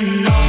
I know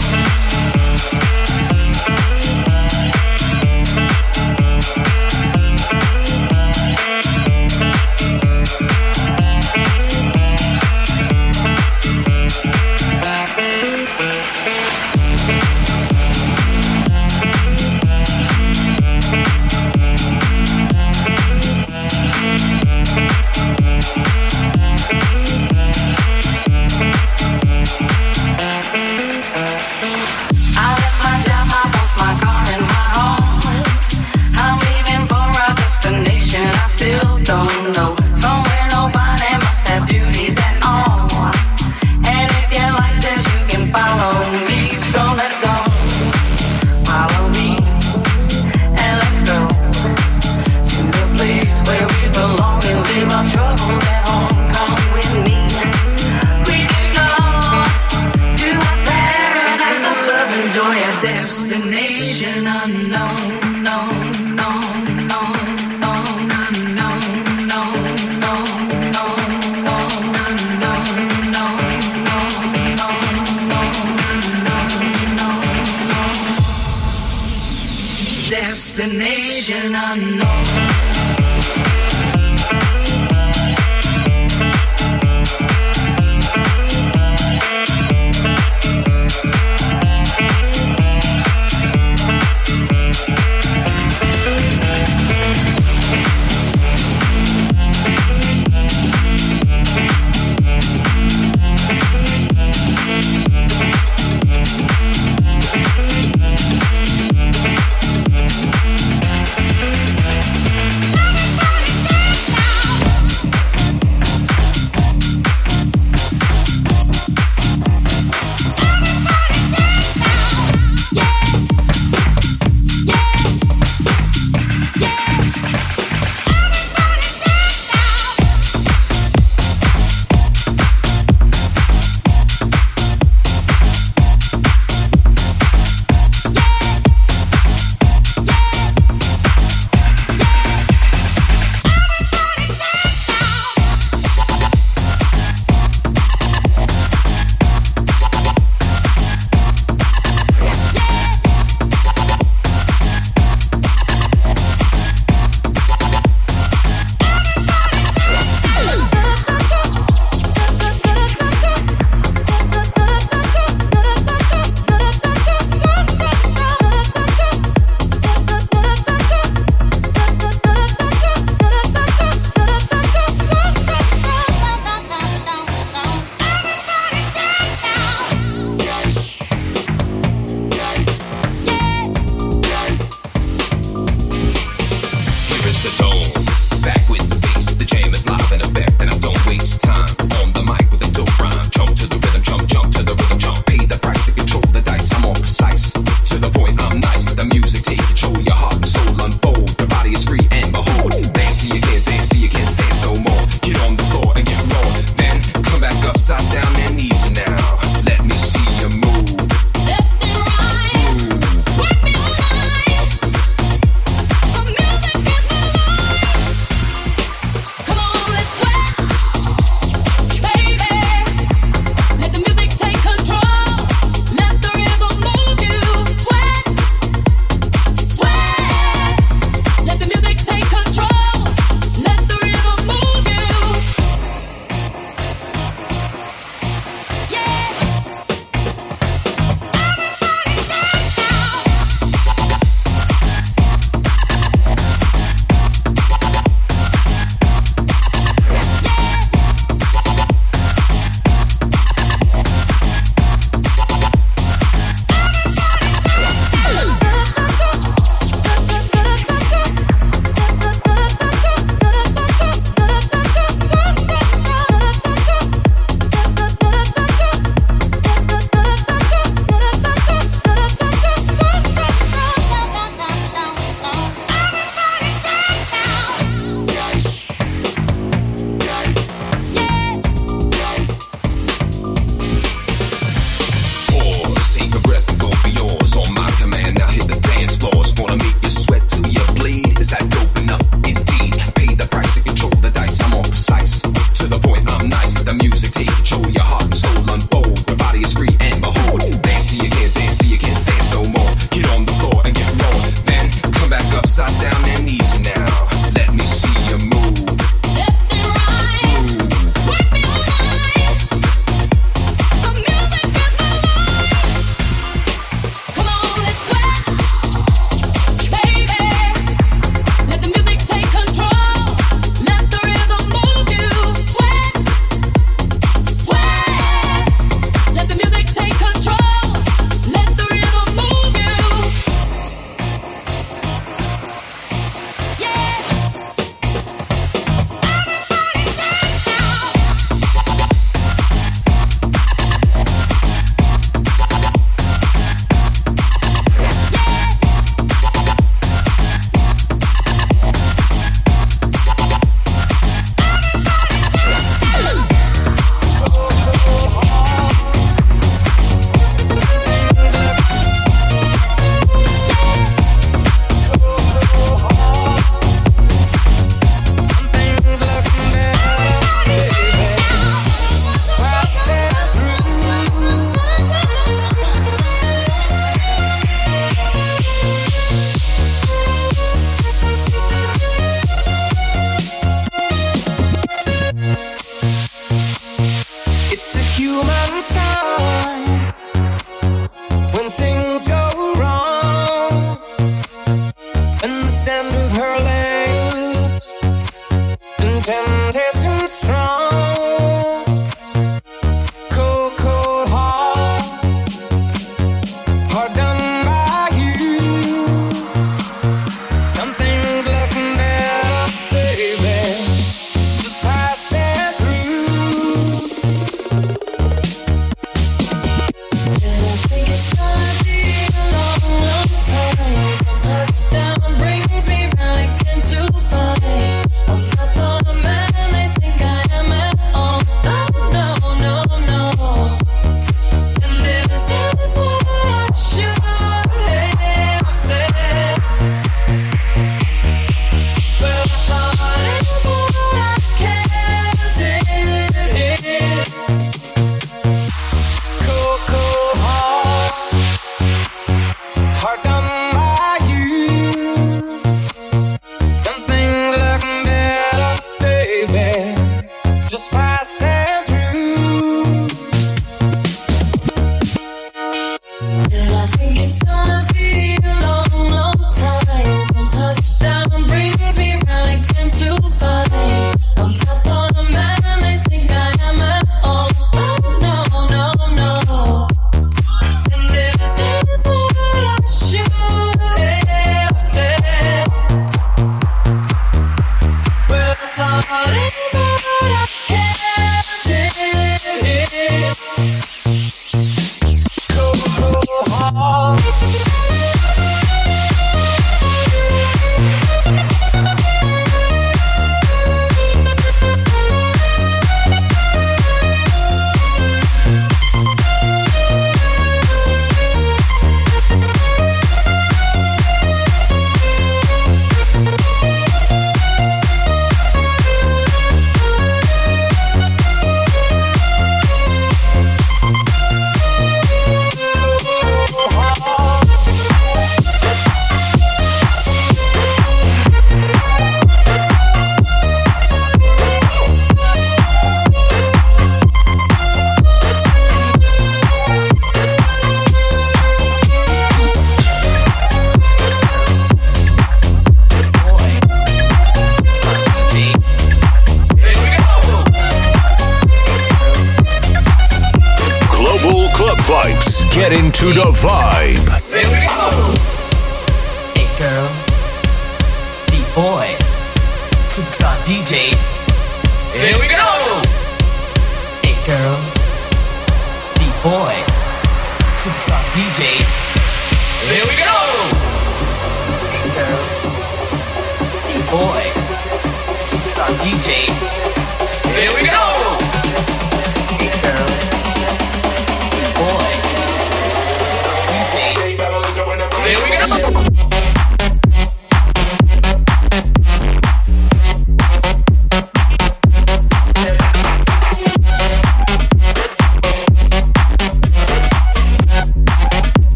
Get into the vibe.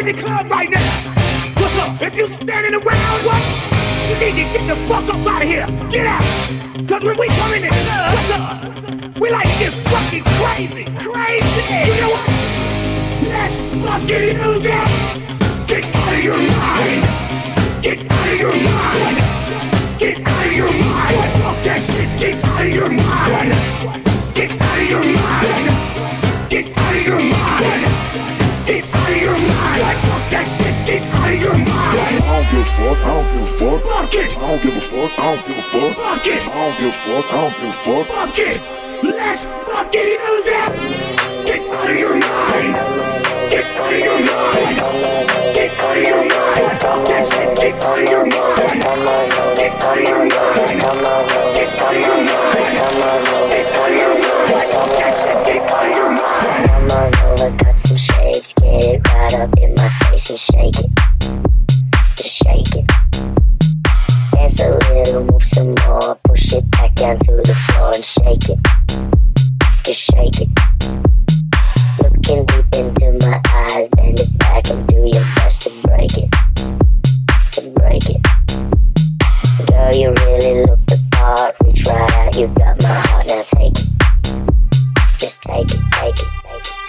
In the club right now. What's up? If you standing around, what? You need to get the fuck up out of here. Get out. Cause when we come in the club, what's up? We like to get fucking crazy. Crazy. You know what? Let's fucking lose it. Get out of your mind. Get out of your mind. Get out of your mind. Fuck that shit. Get out of your mind. Fuck, I don't give a fuck. Fuck it. I don't give a fuck, I don't give a fuck. Fuck it. I don't give a fuck, I don't give a fuck. Fuck it. Let's fucking lose it. Get out of your mind. Get out of your mind. Get out of your mind. Fuck that shit. Get out of your mind. Get out of your mind. Get out of your mind. Get out of your mind. Fuck that. Get out of your mind. I'm on over cuts and shapes. Get it right up in my space and shake it. Just shake it. Dance a little, move some more. Push it back down to the floor and shake it. Just shake it. Looking deep into my eyes, bend it back and do your best to break it. To break it. Girl, you really look the part. Reach right out, you got my heart, now take it. Just take it, take it, take it.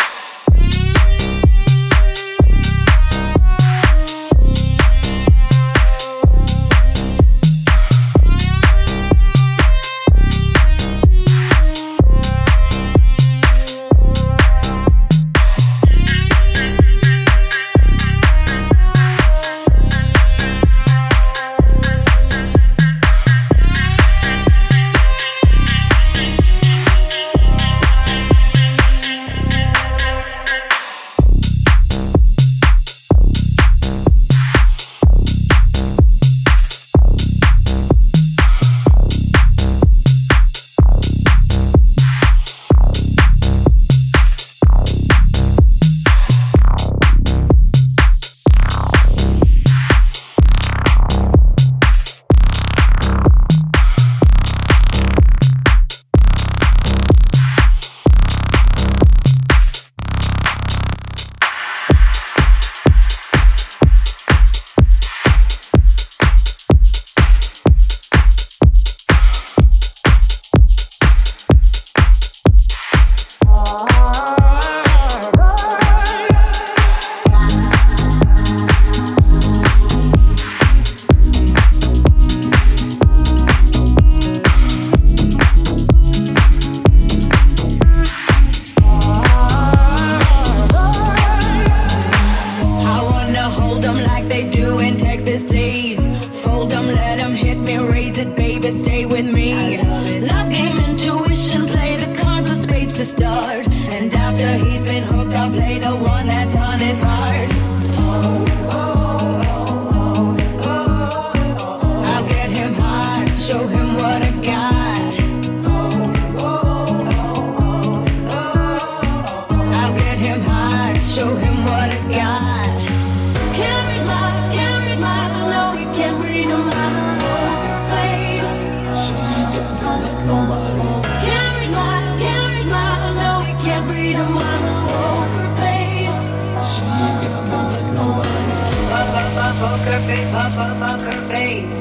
poker face, poker face,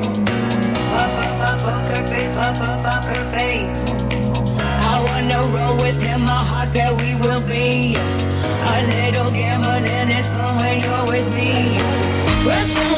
poker face, poker face. I wanna roll with him, My heart pair we will be. A little gambling and it's fun when you're with me. Russian.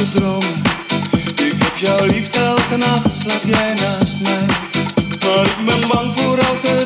Ik heb jou lief, elke nacht slaap jij naast mij. Maar ik ben bang voor elke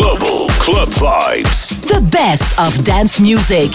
Global Club Vibes. The best of dance music.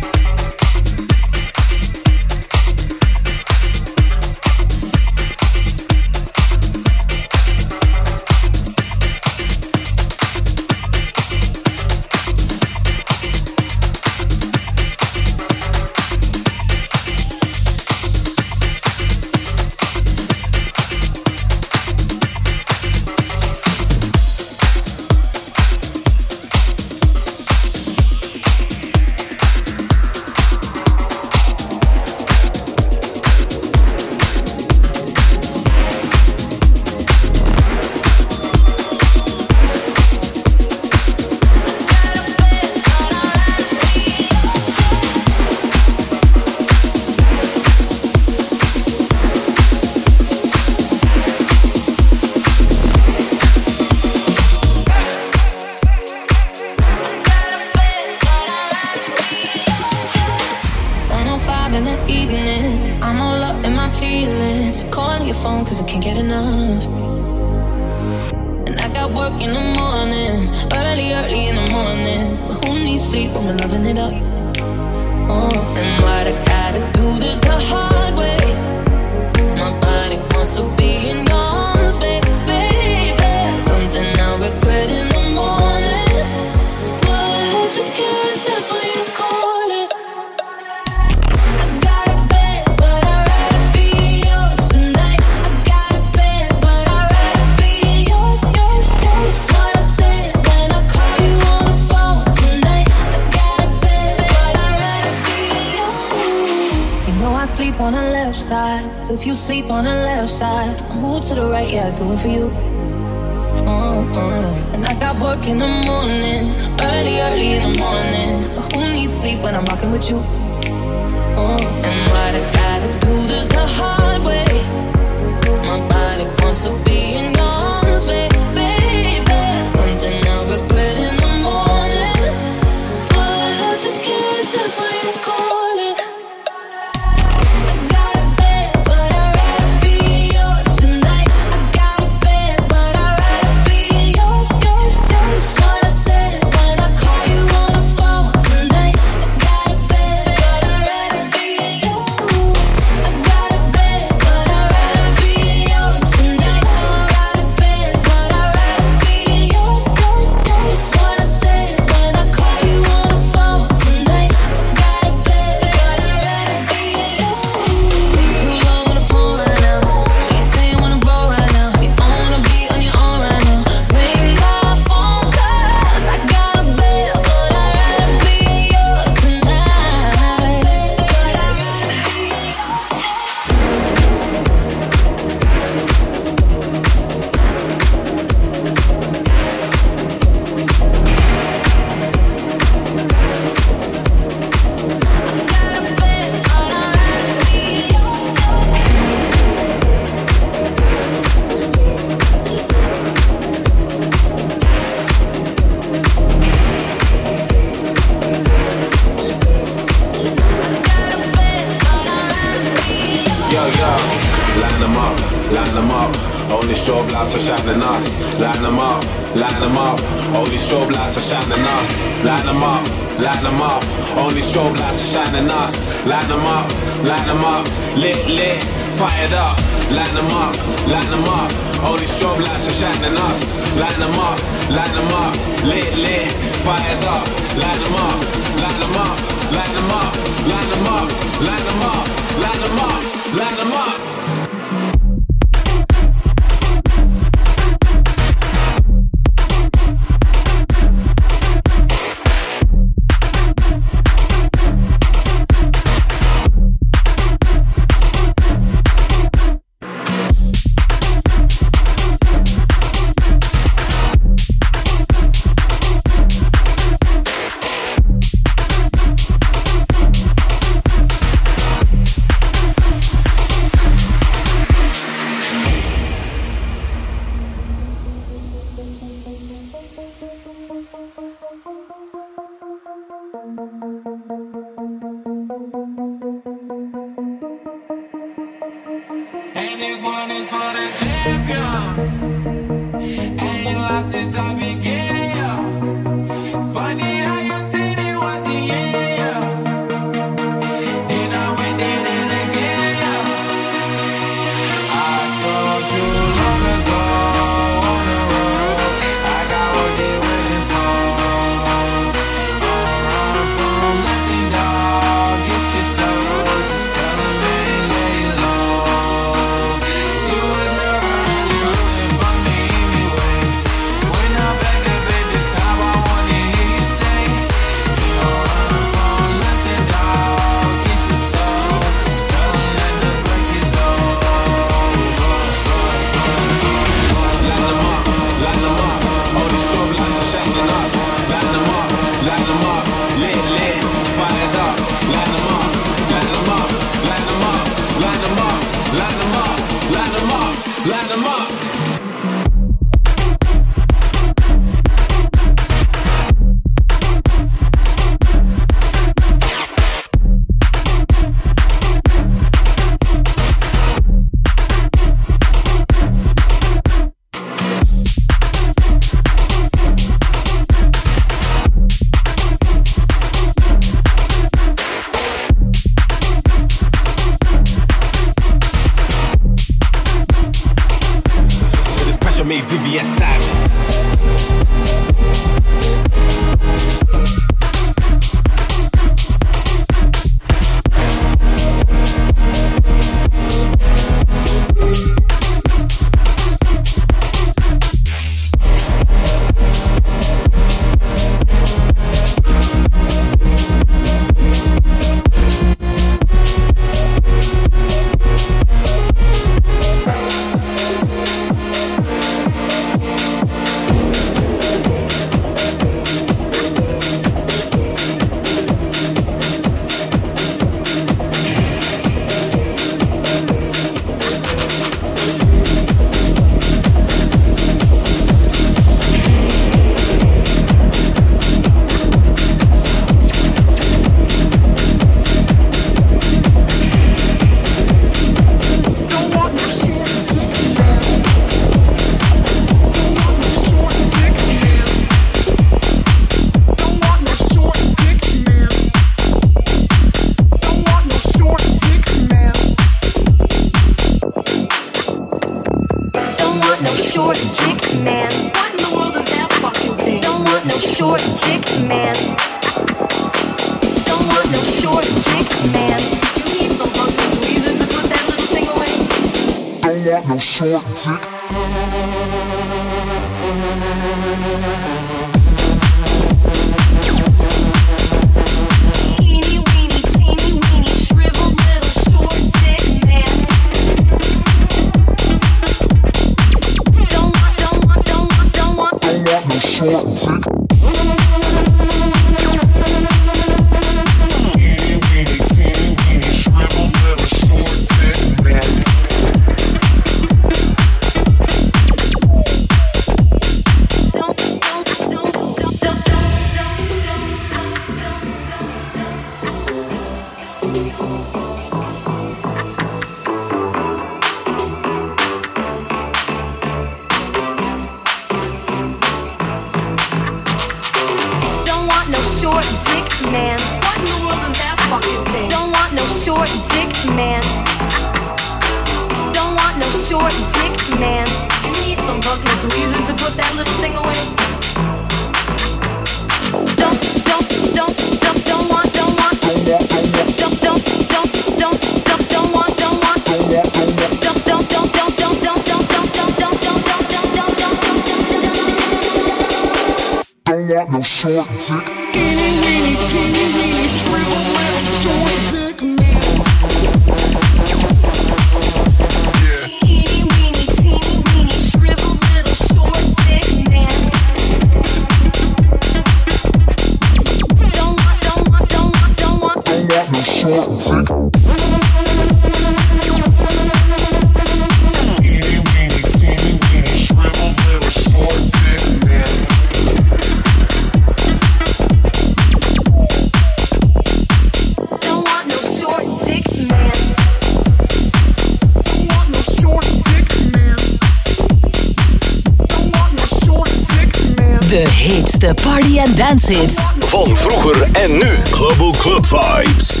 de party and dance. Van vroeger en nu. Global Club Vibes.